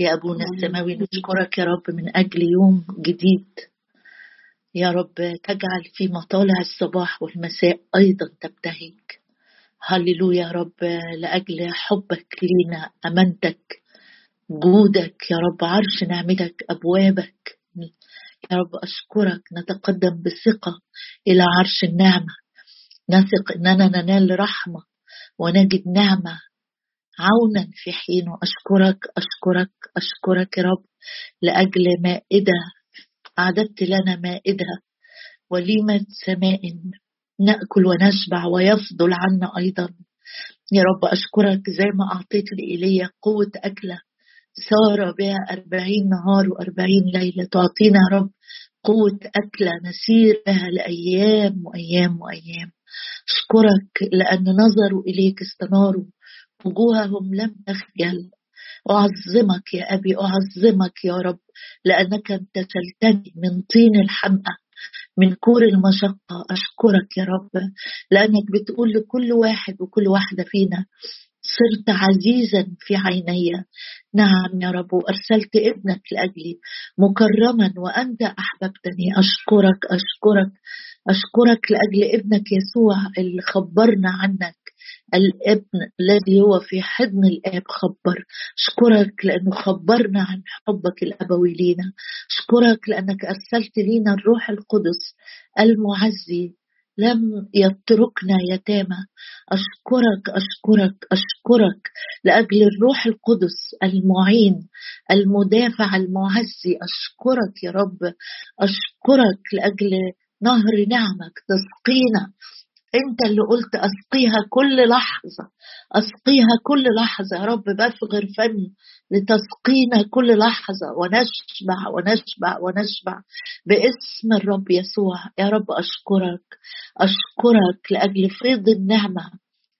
يا أبونا السماوي نشكرك يا رب من أجل يوم جديد. يا رب تجعل في مطالع الصباح والمساء أيضا تبتهج. هللويا يا رب لأجل حبك لينا أمانتك جودك يا رب عرش نعمتك أبوابك. يا رب أشكرك نتقدم بثقة إلى عرش النعمة. نثق إننا ننال رحمة ونجد نعمة عونا في حينه أشكرك أشكرك أشكرك يا رب لأجل مائدة أعددت لنا مائدة وليمة سماء نأكل ونشبع ويفضل عنا أيضا. يا رب أشكرك زي ما أعطيت لإيليا قوة أكلة سار بها أربعين نهار وأربعين ليلة. تعطينا يا رب قوة أكلة نسير بها لأيام وأيام وأيام. أشكرك لأن نظروا إليك استناروا وجوههم لم تخجل. أعظمك يا أبي أعظمك يا رب لأنك امتثلتني من طين الحمأة من كور المشقة. أشكرك يا رب لأنك بتقول لكل واحد وكل واحدة فينا صرت عزيزا في عيني. نعم يا رب وارسلت ابنك لأجلي مكرما وأنت أحببتني. أشكرك أشكرك أشكرك لأجل ابنك يسوع اللي خبرنا عنك. الابن الذي هو في حضن الآب خبر. اشكرك لأنه خبرنا عن حبك الأبوي لينا. اشكرك لأنك أرسلت لينا الروح القدس المعزي. لم يتركنا يتامى. أشكرك أشكرك أشكرك لأجل الروح القدس المعين المدافع المعزي. أشكرك يا رب. أشكرك لأجل نهر نعمك تسقينا انت اللي قلت اسقيها كل لحظة اسقيها كل لحظة يا رب بفغر فمي لتسقينا كل لحظة ونشبع ونشبع ونشبع باسم الرب يسوع. يا رب أشكرك أشكرك لأجل فيض النعمة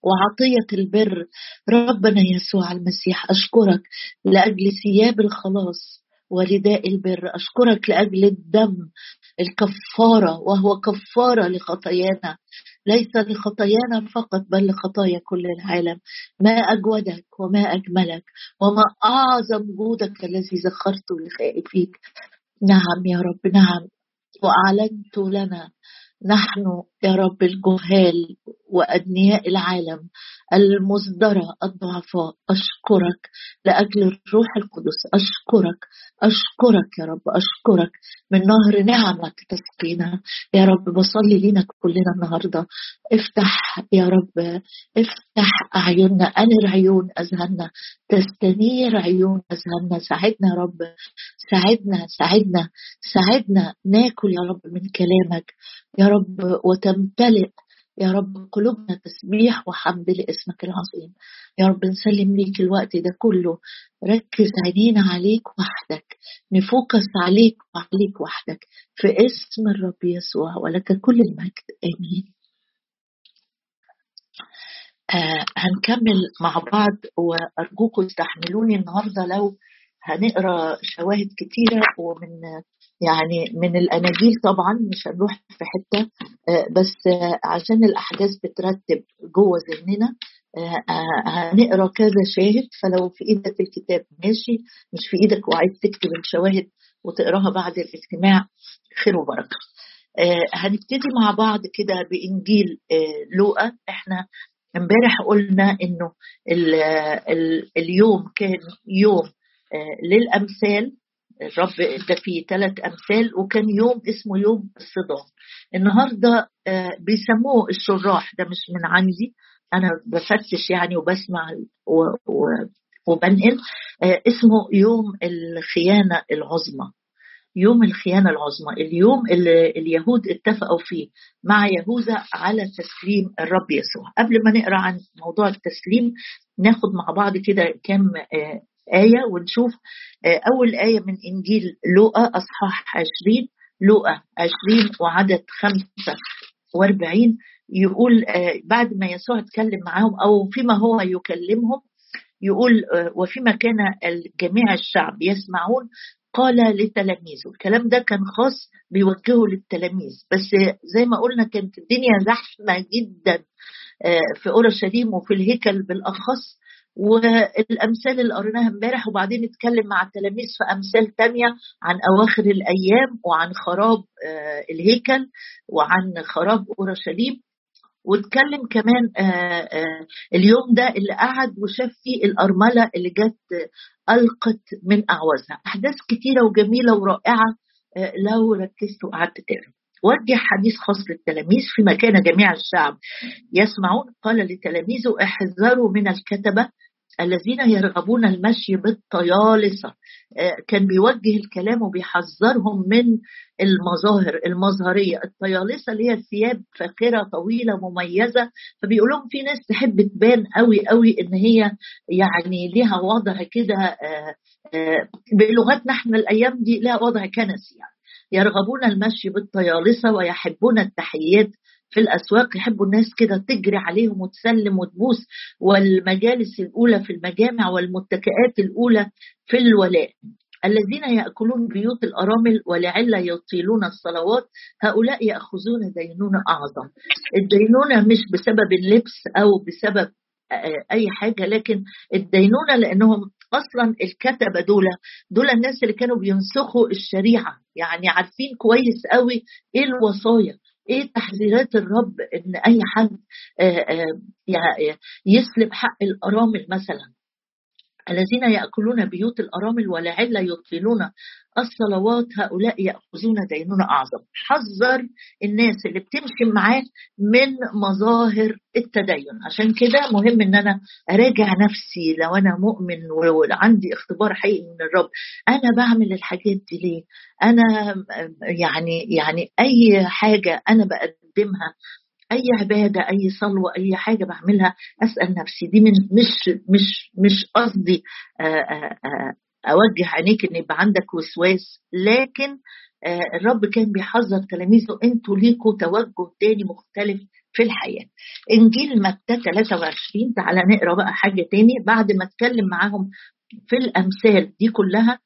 وعطية البر ربنا يسوع المسيح. أشكرك لأجل ثياب الخلاص ورداء البر. أشكرك لأجل الدم الكفارة وهو كفارة لخطايانا. ليس لخطايانا فقط بل لخطايا كل العالم. ما أجودك وما أجملك وما أعظم جودك الذي ذخرته لخائفيك نعم يا رب نعم. وأعلنت لنا نحن يا رب الجهال وأدنياء العالم المصدرة الضعفاء أشكرك لأجل الروح القدس أشكرك أشكرك يا رب أشكرك من نهر نعمك تسقينا. يا رب بصلي لينا كلنا النهاردة. افتح يا رب افتح أعيننا أنر عيون أذهاننا تستنير عيون أذهاننا. ساعدنا يا رب ساعدنا ساعدنا ساعدنا. ناكل يا رب من كلامك. يا رب وتمتلئ يا رب قلوبنا تسبيح وحمد لاسمك العظيم. يا رب نسلم ليك الوقت ده كله. ركز عينينا عليك وحدك. نفوكس عليك وعليك وحدك. في اسم الرب يسوع ولك كل المجد. آمين. آه هنكمل مع بعض وأرجوكم استحملوني النهارده لو هنقرأ شواهد كتيرة ومن يعني من الأناجيل طبعا مش هنروح في حتة آه، بس عشان الأحداث بترتب جوه ذهننا آه، هنقرأ كذا شاهد فلو في إيدك الكتاب ماشي مش في إيدك وعايز تكتب الشواهد وتقراها بعد الاجتماع خير وبركة. آه، هنبتدي مع بعض كده بإنجيل لوقا. إحنا امبارح قلنا إنه اليوم كان يوم للأمثال الرب ادى فيه ثلاث أمثال وكان يوم اسمه يوم الصدام النهارده آه، بيسموه الشراح ده مش من عندي أنا بفتش يعني وبسمع وبنقل. آه، اسمه يوم الخيانة العظمى. يوم الخيانة العظمى اليوم اللي اليهود اتفقوا فيه مع يهوذا على تسليم الرب يسوع. قبل ما نقرأ عن موضوع التسليم ناخد مع بعض كده كم آه، آية ونشوف آه، أول آية من إنجيل لوقا أصحاح 20 لوقا 20 وعدد 45 يقول آه، بعد ما يسوع اتكلم معاهم أو فيما هو يكلمهم يقول آه، وفيما كان جميع الشعب يسمعون قال لتلاميذه الكلام ده كان خاص بيوجهه للتلاميذ بس زي ما قلنا كانت الدنيا زحمة جدا في أورشليم وفي الهيكل بالأخص والأمثال اللي قريناها امبارح وبعدين نتكلم مع التلاميذ في أمثال تانية عن أواخر الأيام وعن خراب آه، الهيكل وعن خراب أورشليم. واتكلم كمان آه، آه، اليوم ده اللي قعد وشاف فيه الأرملة اللي جت ألقت من أعوازها. أحداث كتيرة وجميلة ورائعة لو ركزت وقعدت تقرأ. وجه حديث خاص للتلاميذ في مكان جميع الشعب. يسمعون قال لتلاميذه احذروا من الكتبة الذين يرغبون المشي بالطيالسة. آه، كان بيوجه الكلام وبيحذرهم من المظاهر المظهرية. الطيالسة اللي هي ثياب فاخرة طويلة مميزة فبيقول لهم في ناس تحب تبان قوي قوي إن هي يعني ليها وضع كده آه، آه، بلغتنا إحنا الأيام دي لها وضع كنسي يعني. يرغبون المشي بالطيالسة ويحبون التحيات في الأسواق. يحبوا الناس كده تجري عليهم وتسلم وتبوس. والمجالس الأولى في المجامع والمتكئات الأولى في الولاء. الذين يأكلون بيوت الأرامل ولعل يطيلون الصلوات هؤلاء يأخذون دينونة أعظم. الدينونة مش بسبب اللبس أو بسبب أي حاجة لكن الدينونة لأنهم أصلا الكتبة دول دول الناس اللي كانوا بينسخوا الشريعة. يعني عارفين كويس قوي إيه الوصايا إيه تحذيرات الرب إن أي حد يسلب حق الأرامل مثلا. الذين يأكلون بيوت الارامل ولعل يطيلون الصلوات هؤلاء يأخذون دينون أعظم. حذر الناس اللي بتمشي معاه من مظاهر التدين. عشان كده مهم إن أنا أراجع نفسي لو أنا مؤمن وعندي اختبار حقيقي من الرب. أنا بعمل الحاجات دي ليه؟ أنا يعني يعني أي حاجة أنا بقدمها أي عبادة أي صلوة أي حاجة بعملها أسأل نفسي. دي من مش مش مش قصدي آه، آه، آه، أوجه عينيك إن يبقى عندك وسواس. لكن الرب كان بيحذر تلاميذه أنتوا ليكوا توجه تاني مختلف في الحياة. إنجيل متى 23 تعالى نقرأ بقى حاجة تاني. بعد ما اتكلم معاهم في الأمثال دي كلها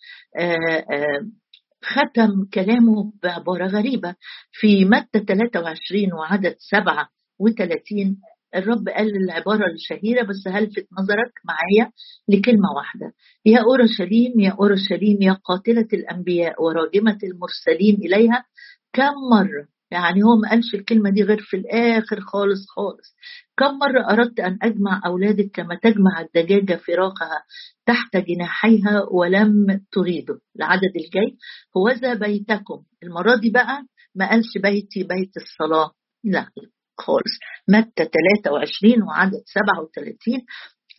ختم كلامه بعبارة غريبة في متى 23 وعدد 37 الرب قال العبارة الشهيرة بس هلفت نظرك معايا لكلمة واحدة. يا أورشليم يا أورشليم يا قاتلة الأنبياء وراجمة المرسلين إليها كم مرة يعني هو ما قالش الكلمة دي غير في الآخر خالص خالص. كم مرة أردت أن أجمع أولادك كما تجمع الدجاجة فراخها تحت جناحيها ولم تريده العدد الجاي. هوذا بيتكم. المرة دي بقى ما قالش بيتي بيت الصلاة. لا خالص. متى 23 وعدد 37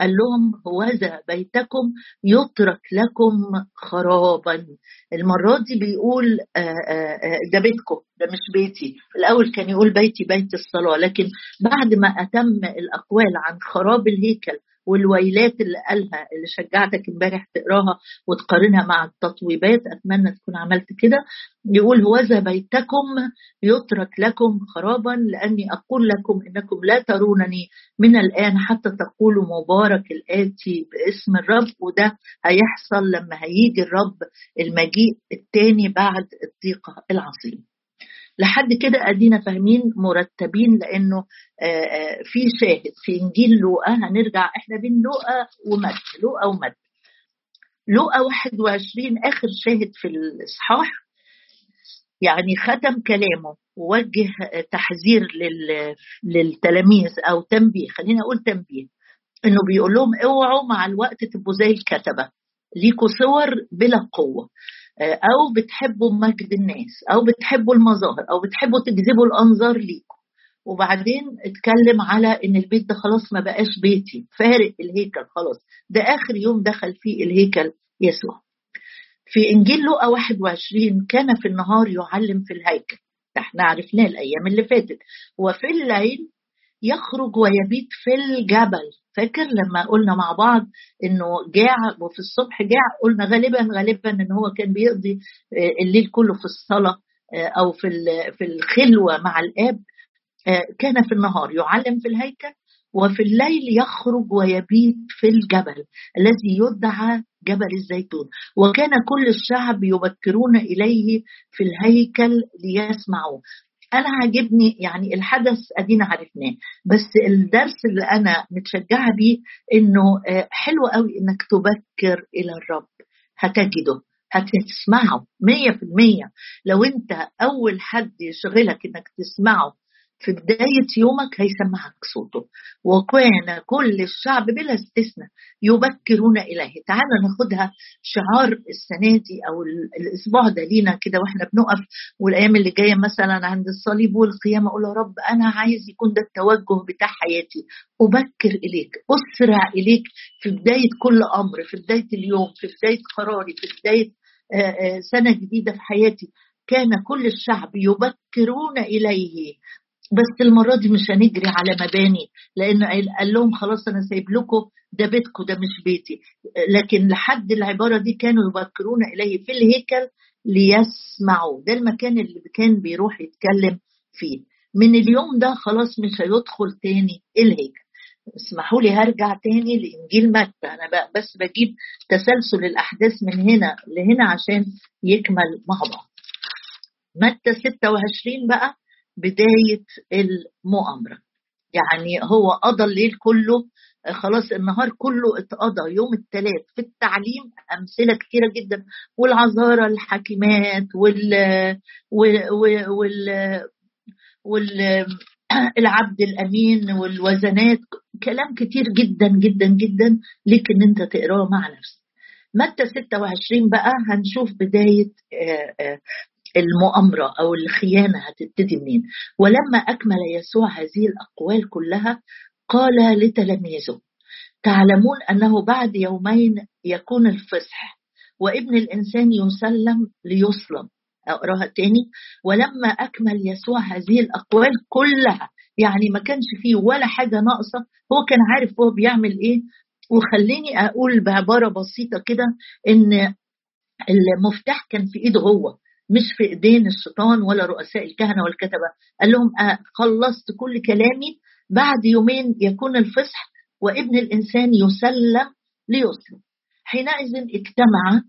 قال لهم هوذا بيتكم يترك لكم خرابا. المرة دي بيقول آه، آه، آه، ده بيتكم ده مش بيتي. الأول كان يقول بيتي بيت الصلاة لكن بعد ما أتم الأقوال عن خراب الهيكل والويلات اللي قالها اللي شجعتك امبارح تقراها وتقارنها مع التطويبات أتمنى تكون عملت كده. يقول هوذا بيتكم يترك لكم خرابا لأني أقول لكم إنكم لا ترونني من الآن حتى تقولوا مبارك الآتي باسم الرب. وده هيحصل لما هيجي الرب المجيء الثاني بعد الضيقه العظيم. لحد كده أدينا فاهمين مرتبين لأنه في شاهد في إنجيل لوقا هنرجع إحنا بين لوقا ومت لوقا ومت لوقا 21 آخر شاهد في الإصحاح يعني ختم كلامه ووجه تحذير للتلاميذ أو تنبيه خلينا أقول تنبيه إنه بيقول لهم اوعوا مع الوقت تبقوا زي الكتبة ليكوا صور بلا قوة. أو بتحبوا مجد الناس أو بتحبوا المظاهر أو بتحبوا تجذبوا الأنظار ليكم. وبعدين اتكلم على إن البيت ده خلاص ما بقاش بيتي فارق الهيكل خلاص. ده آخر يوم دخل فيه الهيكل يسوع. في إنجيل لوقا 21 كان في النهار يعلم في الهيكل. إحنا عرفناه الأيام اللي فاتت. وفي الليل يخرج ويبيت في الجبل. فاكر لما قلنا مع بعض إنه جاع وفي الصبح جاع؟ قلنا غالبا غالبا إن هو كان بيقضي آه، الليل كله في الصلاة آه، أو في في الخلوة مع الآب. آه، كان في النهار يعلم في الهيكل وفي الليل يخرج ويبيت في الجبل الذي يدعى جبل الزيتون. وكان كل الشعب يبكرون إليه في الهيكل ليسمعوا أنا عاجبني يعني الحدث أدينا عرفناه بس الدرس اللي أنا متشجعة بيه إنه آه، حلو قوي إنك تبكر إلى الرب. هتجده هتسمعه مية في المية. لو أنت أول حد يشغلك إنك تسمعه في بداية يومك هيسمعك صوته. وكان كل الشعب بلا استثناء يبكرون إليه. تعال ناخدها شعار السنة دي أو الأسبوع ده لينا كده وإحنا بنقف. والأيام اللي جاية مثلا عند الصليب والقيامة أقول يا رب أنا عايز يكون ده التوجه بتاع حياتي. أبكر إليك أسرع إليك في بداية كل أمر في بداية اليوم في بداية قراري في بداية سنة جديدة في حياتي. كان كل الشعب يبكرون إليه. بس المرة دي مش هنجري على مباني لأن قال لهم خلاص أنا سايب لكم ده بيتكم ده مش بيتي. لكن لحد العبارة دي كانوا يبكرون إليه في الهيكل ليسمعوا. ده المكان اللي كان بيروح يتكلم فيه. من اليوم ده خلاص مش هيدخل تاني الهيكل. اسمحوا لي هرجع تاني لإنجيل متى؟ أنا بقى بس بجيب تسلسل الأحداث من هنا لهنا عشان يكمل مع بعض. متى 26 بقى؟ بداية المؤامرة. يعني هو قضى الليل كله خلاص النهار كله اتقضى. يوم الثلاث في التعليم أمثلة كثيره جدا والعذارى الحاكمات وال وال وال, وال العبد الأمين والوزنات كلام كتير جدا جدا جدا ليك ان أنت تقراه مع نفسك. متى 26 بقى؟ هنشوف بداية المؤامرة أو الخيانة هتبتدي منين؟ ولما أكمل يسوع هذه الأقوال كلها قال لتلاميذه تعلمون أنه بعد يومين يكون الفصح وابن الإنسان يسلم ليصلب. أقراها تاني ولما أكمل يسوع هذه الأقوال كلها. يعني ما كانش فيه ولا حاجة ناقصة هو كان عارف هو بيعمل إيه. وخليني أقول بعبارة بسيطة كده إن المفتاح كان في إيده هو. مش في إيدين الشيطان ولا رؤساء الكهنة والكتبة. قال لهم آه خلصت كل كلامي. بعد يومين يكون الفصح وابن الإنسان يسلم ليسلم. حينئذ اجتمع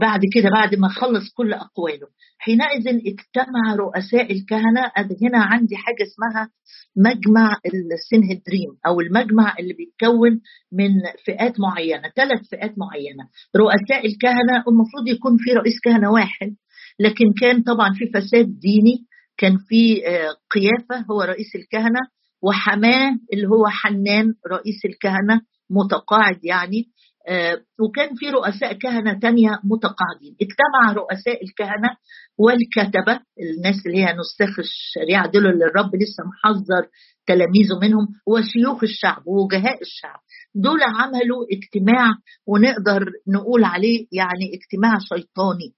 بعد كده بعد ما خلص كل أقواله حينئذ اجتمع رؤساء الكهنة. هنا عندي حاجة اسمها مجمع السنهدريم أو المجمع اللي بيتكون من فئات معينة ثلاث فئات معينة. رؤساء الكهنة المفروض يكون في رئيس كهنة واحد لكن كان طبعا في فساد ديني كان في آه، قيافة هو رئيس الكهنة وحماة اللي هو حنان رئيس الكهنة متقاعد يعني آه، وكان في رؤساء كهنة تانية متقاعدين. اجتمع رؤساء الكهنة والكتبة الناس اللي هي نساخ الشريعة دول اللي الرب لسه محذر تلاميذه منهم وشيوخ الشعب ووجهاء الشعب. دول عملوا اجتماع ونقدر نقول عليه يعني اجتماع شيطاني.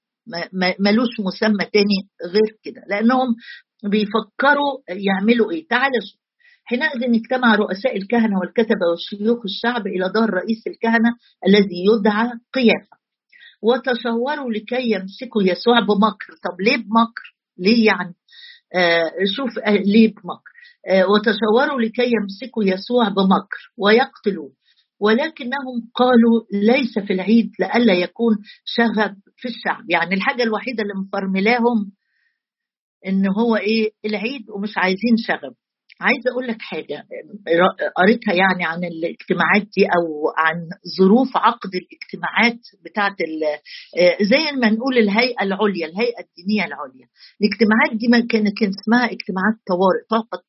ملوش مسمى تاني غير كده لأنهم بيفكروا يعملوا إيه؟ تعال شوف حينئذ اجتمع رؤساء الكهنة والكتبة وشيوخ الشعب إلى دار رئيس الكهنة الذي يدعى قيافة. وتشاوروا لكي يمسكوا يسوع بمكر. طب ليه بمكر؟ ليه يعني؟ آه شوف آه ليه بمكر؟ آه وتشاوروا لكي يمسكوا يسوع بمكر ويقتلوه. ولكنهم قالوا ليس في العيد لئلا يكون شغب في الشعب. يعني الحاجة الوحيدة اللي مفرملاهم إن هو إيه؟ العيد ومش عايزين شغب. عايزة أقول لك حاجة قريتها يعني عن الاجتماعات دي أو عن ظروف عقد الاجتماعات بتاعه زي ما نقول الهيئة العليا الهيئة الدينية العليا. الاجتماعات دي ما كانت اسمها اجتماعات طوارئ تعقد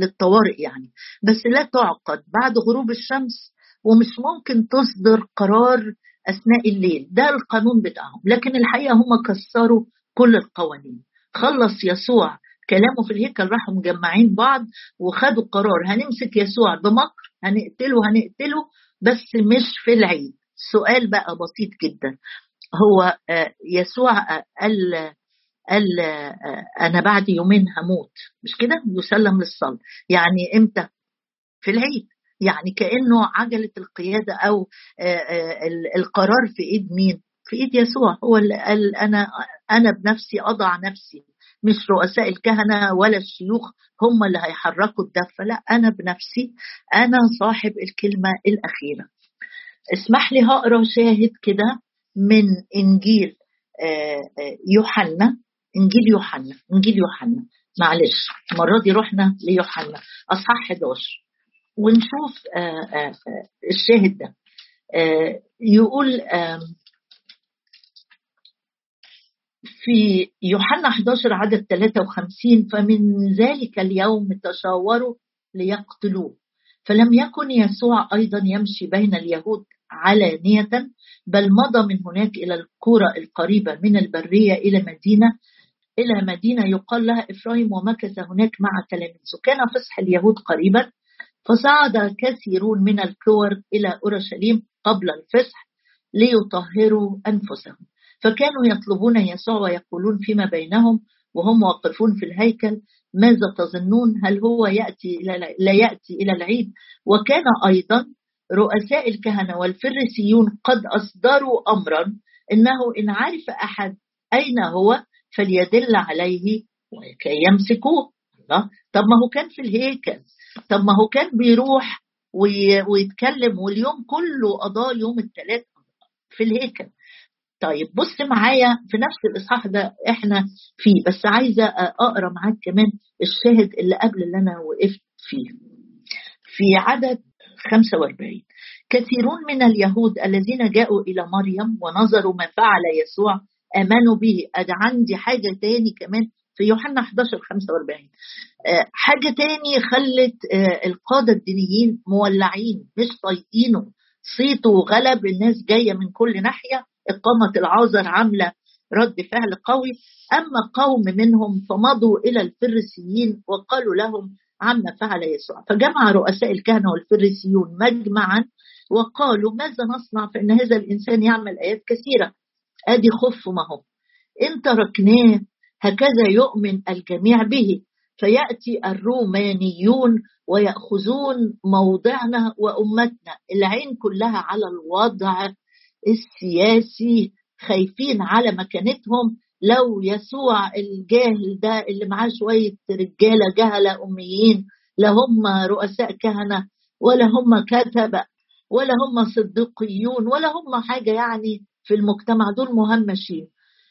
للطوارئ يعني بس لا تعقد. بعد غروب الشمس ومش ممكن تصدر قرار أثناء الليل. ده القانون بتاعهم. لكن الحقيقة هم كسروا كل القوانين. خلص يسوع كلامه في الهيكل راحوا مجمعين بعض وخدوا قرار. هنمسك يسوع بمكر هنقتله هنقتله بس مش في العيد. سؤال بقى بسيط جدا. هو آه، يسوع قال قال آه، أنا بعد يومين هموت. مش كده؟ يسلم للصلب يعني إمتى؟ في العيد. يعني كأنه عجلة القيادة أو آه، آه، القرار في إيد مين؟ في إيد يسوع هو اللي قال أنا أنا بنفسي أضع نفسي مش رؤساء الكهنة ولا الشيوخ هم اللي هيحركوا الدفه لا أنا بنفسي أنا صاحب الكلمة الأخيرة اسمح لي هقرأ شاهد كده من إنجيل آه، يوحنا إنجيل يوحنا إنجيل يوحنا معلش المرة دي رحنا ليوحنا أصحاح 11 ونشوف الشاهد ده. يقول في يوحنا 11 عدد 53 فمن ذلك اليوم تشاوروا ليقتلوه. فلم يكن يسوع أيضا يمشي بين اليهود علانية بل مضى من هناك إلى القرى القريبة من البرية إلى مدينة إلى مدينة يقال لها إفرايم ومكث هناك مع تلاميذه كان فصح اليهود قريبا فصعد كثيرون من الكور إلى أورشليم قبل الفصح ليطهروا أنفسهم. فكانوا يطلبون يسوع ويقولون فيما بينهم وهم واقفون في الهيكل. ماذا تظنون؟ هل هو يأتي إلى لا يأتي إلى العيد؟ وكان أيضا رؤساء الكهنة والفريسيون قد أصدروا أمرا إنه إن عرف أحد أين هو فليدل عليه وكي يمسكوه. الله. طب ما هو كان في الهيكل. طب ما هو كان بيروح ويتكلم واليوم كله قضاه يوم الثلاث في الهيكل. طيب بص معايا في نفس الإصحاح ده إحنا فيه بس عايزة أقرأ معاك كمان الشاهد اللي قبل اللي أنا وقفت فيه. في عدد 45 كثيرون من اليهود الذين جاءوا إلى مريم ونظروا ما فعل يسوع آمنوا به. ادي عندي حاجة تاني كمان في يوحنا 11 45 حاجة تاني خلت القادة الدينيين مولعين مش طايقينه. صيته غلب الناس جاية من كل ناحية. إقامة العازر عاملة رد فعل قوي. أما قوم منهم فمضوا إلى الفريسيين وقالوا لهم عما فعل يسوع. فجمع رؤساء الكهنة والفريسيون مجمعا وقالوا ماذا نصنع فإن هذا الإنسان يعمل آيات كثيرة؟ أدي خف ما هو. إن تركناه هكذا يؤمن الجميع به. فيأتي الرومانيون ويأخذون موضعنا وأمتنا. العين كلها على الوضع السياسي خايفين على مكانتهم. لو يسوع الجاهل ده اللي معاه شوية رجالة جهلة أميين لا هم رؤساء كهنة ولا هم كتبة ولا هم صديقيون ولا هم حاجة يعني في المجتمع دول مهمشين.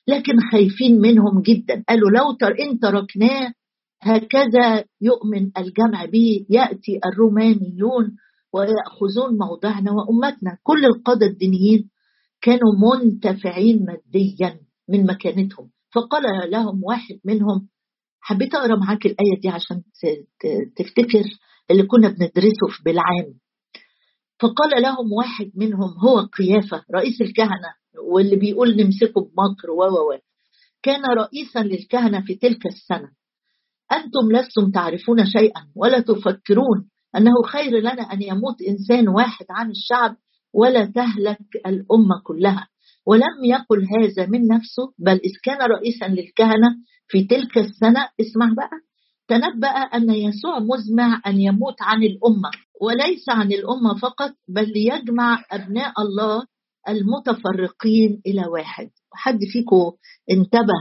لكن خايفين منهم جدا. قالوا لو تر إن تركناه هكذا يؤمن الجمع به يأتي الرومانيون ويأخذون موضعنا وأمتنا. كل القادة الدينيين كانوا منتفعين ماديا من مكانتهم. فقال لهم واحد منهم حبيت أقرأ معاك الآية دي عشان تفتكر اللي كنا بندرسه في بالعام. فقال لهم واحد منهم هو قيافة رئيس الكهنة واللي بيقول نمسكه بمكر و و كان رئيسا للكهنة في تلك السنة. أنتم لستم تعرفون شيئا ولا تفكرون أنه خير لنا أن يموت إنسان واحد عن الشعب ولا تهلك الأمة كلها. ولم يقل هذا من نفسه بل إذ كان رئيسا للكهنة في تلك السنة اسمع بقى تنبأ أن يسوع مزمع أن يموت عن الأمة. وليس عن الأمة فقط بل ليجمع أبناء الله المتفرقين إلى واحد. حد فيكم انتبه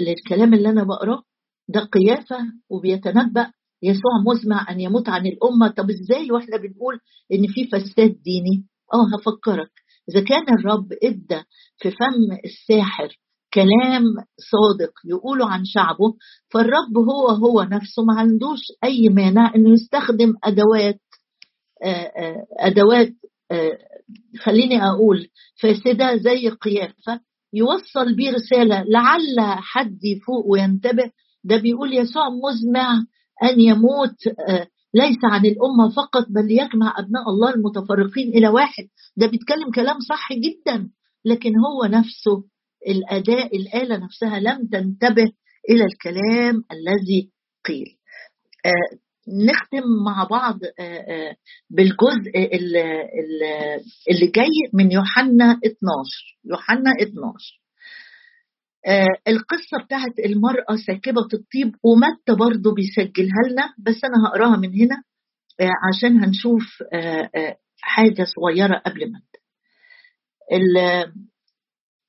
للكلام اللي أنا بقرأه؟ ده قيافة وبيتنبأ. يسوع مزمع أن يموت عن الأمة. طب إزاي وإحنا بنقول إن في فساد ديني؟ آه هفكرك. إذا كان الرب إدى في فم الساحر كلام صادق يقوله عن شعبه فالرب هو هو نفسه ما عندوش أي مانع إنه يستخدم أدوات أدوات خليني أقول فاسدة زي قيافه يوصل بيه رسالة لعل حد يفوق وينتبه. ده بيقول يسوع مزمع أن يموت ليس عن الأمة فقط بل يجمع أبناء الله المتفرقين إلى واحد. ده بيتكلم كلام صح جدا لكن هو نفسه الأداء الآلة نفسها لم تنتبه إلى الكلام الذي قيل. نختم مع بعض بالجزء اللي جاي من يوحنا 12 يوحنا 12 آه القصة بتاعت المرأة ساكبة الطيب ومتى برضه بيسجلها لنا بس أنا هقراها من هنا آه عشان هنشوف آه حاجة صغيرة قبل متى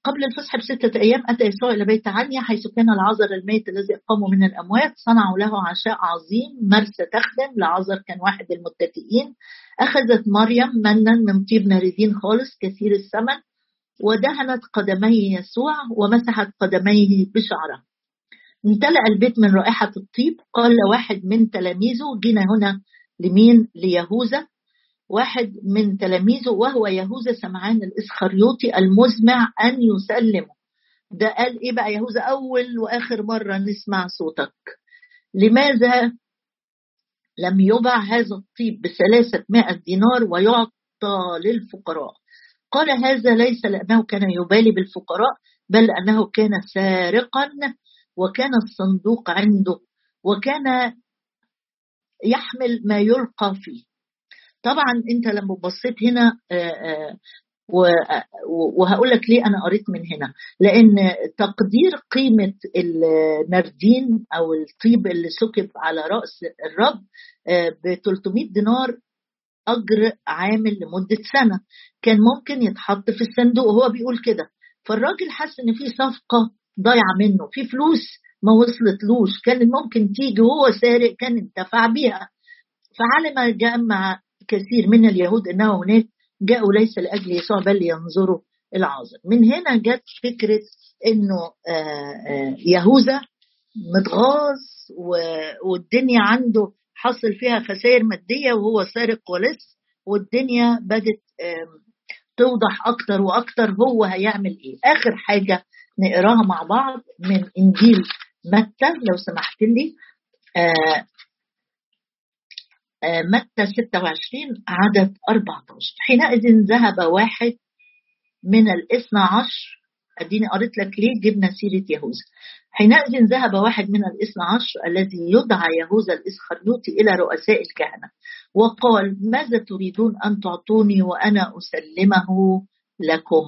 قبل الفصح بستة أيام أتى يسوع إلى بيت عنيا حيث كان العذر الميت الذي أقامه من الأموات. صنعوا له عشاء عظيم مرسى تخدم لعذر كان واحد المتكئين. أخذت مريم منا من طيب ناردين خالص كثير الثمن. ودهنت قدمي يسوع ومسحت قدميه بشعرها امتلأ البيت من رائحة الطيب. قال واحد من تلاميذه جينا هنا لمين؟ ليهوذا. واحد من تلاميذه وهو يهوذا سمعان الإسخريوطي المزمع أن يسلمه. ده قال إيه بقى يهوذا؟ أول وآخر مرة نسمع صوتك. لماذا لم يبع هذا الطيب بثلاثة مائة دينار ويعطى للفقراء؟ قال هذا ليس لأنه كان يبالي بالفقراء بل أنه كان سارقا وكان الصندوق عنده وكان يحمل ما يلقى فيه. طبعا أنت لما بصيت هنا آه، آه، وهقول لك ليه أنا قريت من هنا. لأن تقدير قيمة النردين أو الطيب اللي سكب على رأس الرب آه، ب 300 دينار أجر عامل لمدة سنة. كان ممكن يتحط في الصندوق وهو بيقول كده. فالراجل حس إن في صفقة ضايعة منه في فلوس ما وصلتلوش. كان ممكن تيجي وهو سارق كان انتفع بيها. فعلم جمع كثير من اليهود أنه هناك جاءوا ليس لأجل يسوع بل لينظروا العازر من هنا جت فكرة إنه آه، آه، يهوذا متغاظ والدنيا عنده حصل فيها خسائر مادية وهو سارق ولص والدنيا بدت توضح أكتر وأكتر هو هيعمل إيه. آخر حاجة نقراها مع بعض من إنجيل متى لو سمحت لي. آه متى 26 عدد 14 حينئذ ذهب واحد من الاثنى عشر. أديني قريت لك ليه جبنا سيرة يهوذا. حينئذ ذهب واحد من الاثنى عشر الذي يدعى يهوذا الإسخريوطي إلى رؤساء الكهنة وقال ماذا تريدون أن تعطوني وأنا أسلمه؟ لكم.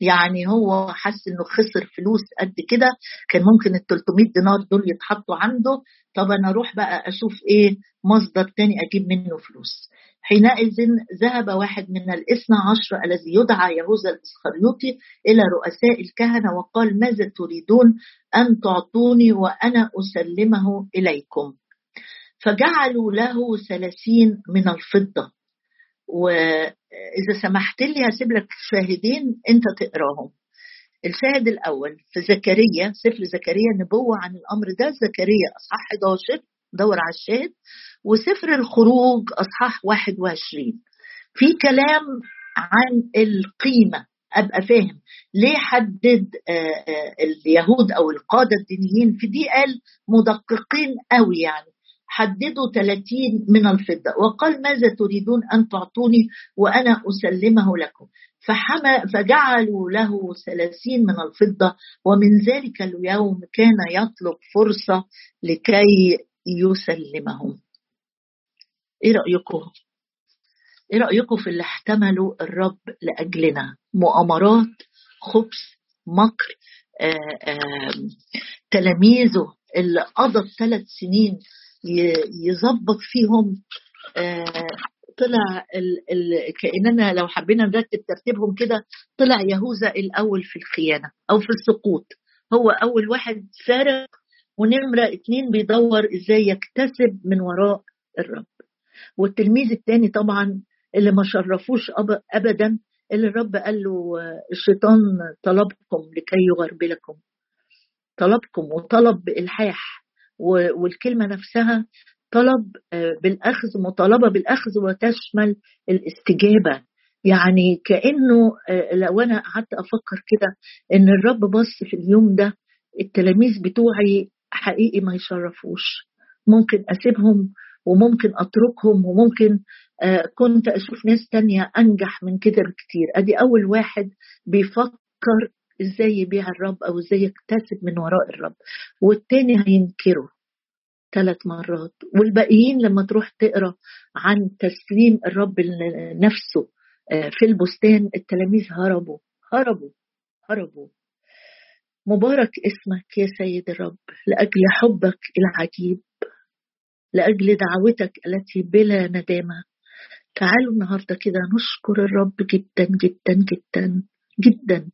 يعني هو حس إنه خسر فلوس قد كده كان ممكن ال 300 دينار دول يتحطوا عنده. طب أنا أروح بقى أشوف إيه مصدر تاني أجيب منه فلوس. حينئذ ذهب واحد من الاثنى عشر الذي يدعى يهوذا الإسخريوطي إلى رؤساء الكهنة وقال ماذا تريدون أن تعطوني وأنا أسلمه إليكم؟ فجعلوا له ثلاثين من الفضة. واذا سمحت لي هسيب لك شاهدين أنت تقراهم. الشاهد الأول في زكريا سفر زكريا نبوة عن الأمر ده زكريا أصحاح 11 دور على الشاهد. وسفر الخروج أصحاح 21 في كلام عن القيمة أبقى فاهم. ليه حدد آه، آه، اليهود أو القادة الدينيين في دي قال مدققين قوي يعني؟ حددوا 30 من الفضة. وقال ماذا تريدون أن تعطوني وأنا أسلمه لكم؟ فحمى فجعلوا له ثلاثين من الفضة. ومن ذلك اليوم كان يطلب فرصة لكي يسلمهم. إيه رأيكم؟ إيه رأيكم في اللي احتملوا الرب لأجلنا؟ مؤامرات خبث مكر آآ آآ تلاميذه اللي قضى ثلاث سنين يظبط فيهم آه، طلع كأننا لو حبينا نرتب ترتيبهم كده طلع يهوذا الأول في الخيانة أو في السقوط. هو أول واحد سارق ونمرة اتنين بيدور إزاي يكتسب من وراء الرب. والتلميذ الثاني طبعا اللي ما شرفوش ابدا اللي الرب قال له الشيطان طلبكم لكي يغربلكم طلبكم وطلب بالحاح والكلمة نفسها طلب آه، بالأخذ مطالبة بالأخذ وتشمل الاستجابة. يعني كأنه آه، لو أنا قعدت أفكر كده إن الرب بص في اليوم ده التلاميذ بتوعي حقيقي ما يشرفوش. ممكن أسيبهم وممكن أتركهم وممكن آه، كنت أشوف ناس تانية أنجح من كده بكتير. أدي أول واحد بيفكر إزاي يبيع الرب أو إزاي يكتسب من وراء الرب. والتاني هينكره ثلاث مرات. والباقيين لما تروح تقرأ عن تسليم الرب لنفسه آه، في البستان التلاميذ هربوا هربوا هربوا. مبارك اسمك يا سيد الرب لأجل حبك العجيب لأجل دعوتك التي بلا ندامة. تعالوا النهارده كده نشكر الرب جدا جدا جدا. جدا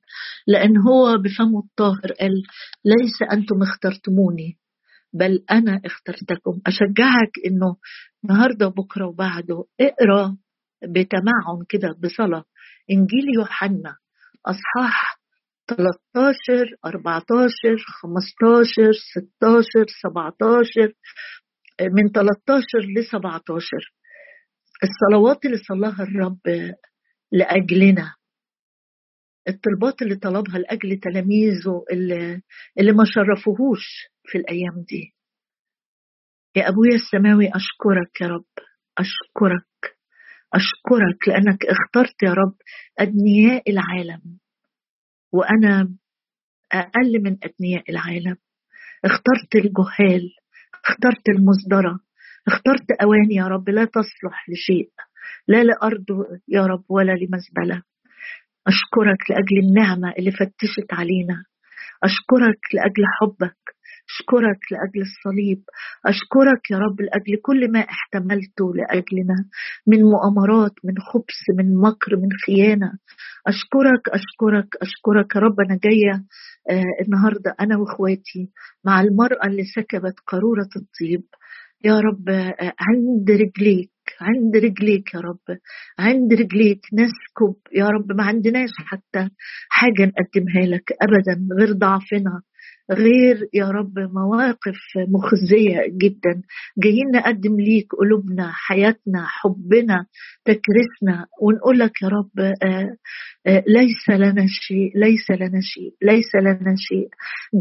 لأن هو بفمه الطاهر قال ليس أنتم اخترتموني بل أنا اخترتكم. أشجعك إنه النهارده بكرة وبعده اقرأ بتمعن كده بصلاة. إنجيل يوحنا أصحاح 13 14 15 16 17 من 13 ل 17 الصلوات اللي صلاها الرب لأجلنا. الطلبات اللي طلبها لأجل تلاميذه اللي, اللي ما شرفوهوش في الأيام دي. يا ابويا السماوي أشكرك يا رب. أشكرك. أشكرك لأنك اخترت يا رب أدنياء العالم. وأنا أقل من أدنياء العالم. اخترت الجهال اخترت المصدرة اخترت اواني يا رب لا تصلح لشيء لا لأرض يا رب ولا لمزبلة. أشكرك لأجل النعمة اللي فتشت علينا. أشكرك لأجل حبك. أشكرك لأجل الصليب. أشكرك يا رب لأجل كل ما احتملته لأجلنا. من مؤامرات من خبث من مكر من خيانة. أشكرك أشكرك أشكرك يا رب أنا جاية آه النهاردة أنا وإخواتي مع المرأة اللي سكبت قارورة الطيب. يا رب آه عند رجليك عند رجليك يا رب. عند رجليك نسكب يا رب. ما عندناش حتى حاجة نقدمها لك أبدا غير ضعفنا. غير يا رب مواقف مخزية جدا. جايين نقدم ليك قلوبنا حياتنا حبنا تكريسنا. ونقول لك يا رب آه، آه، ليس لنا شيء ليس لنا شيء ليس لنا شيء.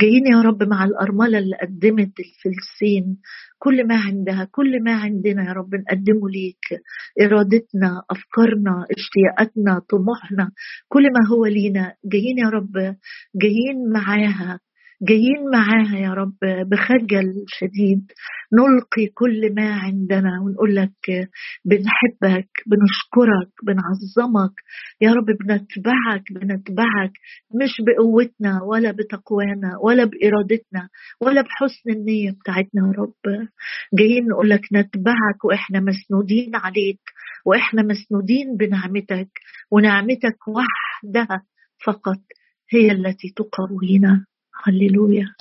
جايين يا رب مع الأرملة اللي قدمت الفلسين كل ما عندها كل ما عندنا يا رب نقدمه ليك. إرادتنا أفكارنا اشتياقاتنا طموحنا كل ما هو لينا. جايين يا رب جايين معاها. جايين معاها يا رب بخجل شديد. نلقي كل ما عندنا ونقول لك بنحبك بنشكرك بنعظمك. يا رب بنتبعك بنتبعك. مش بقوتنا ولا بتقوانا ولا بإرادتنا ولا بحسن النية بتاعتنا يا رب. جايين نقول لك نتبعك وإحنا مسنودين عليك وإحنا مسنودين بنعمتك ونعمتك وحدها فقط هي التي تقوينا. هللويا.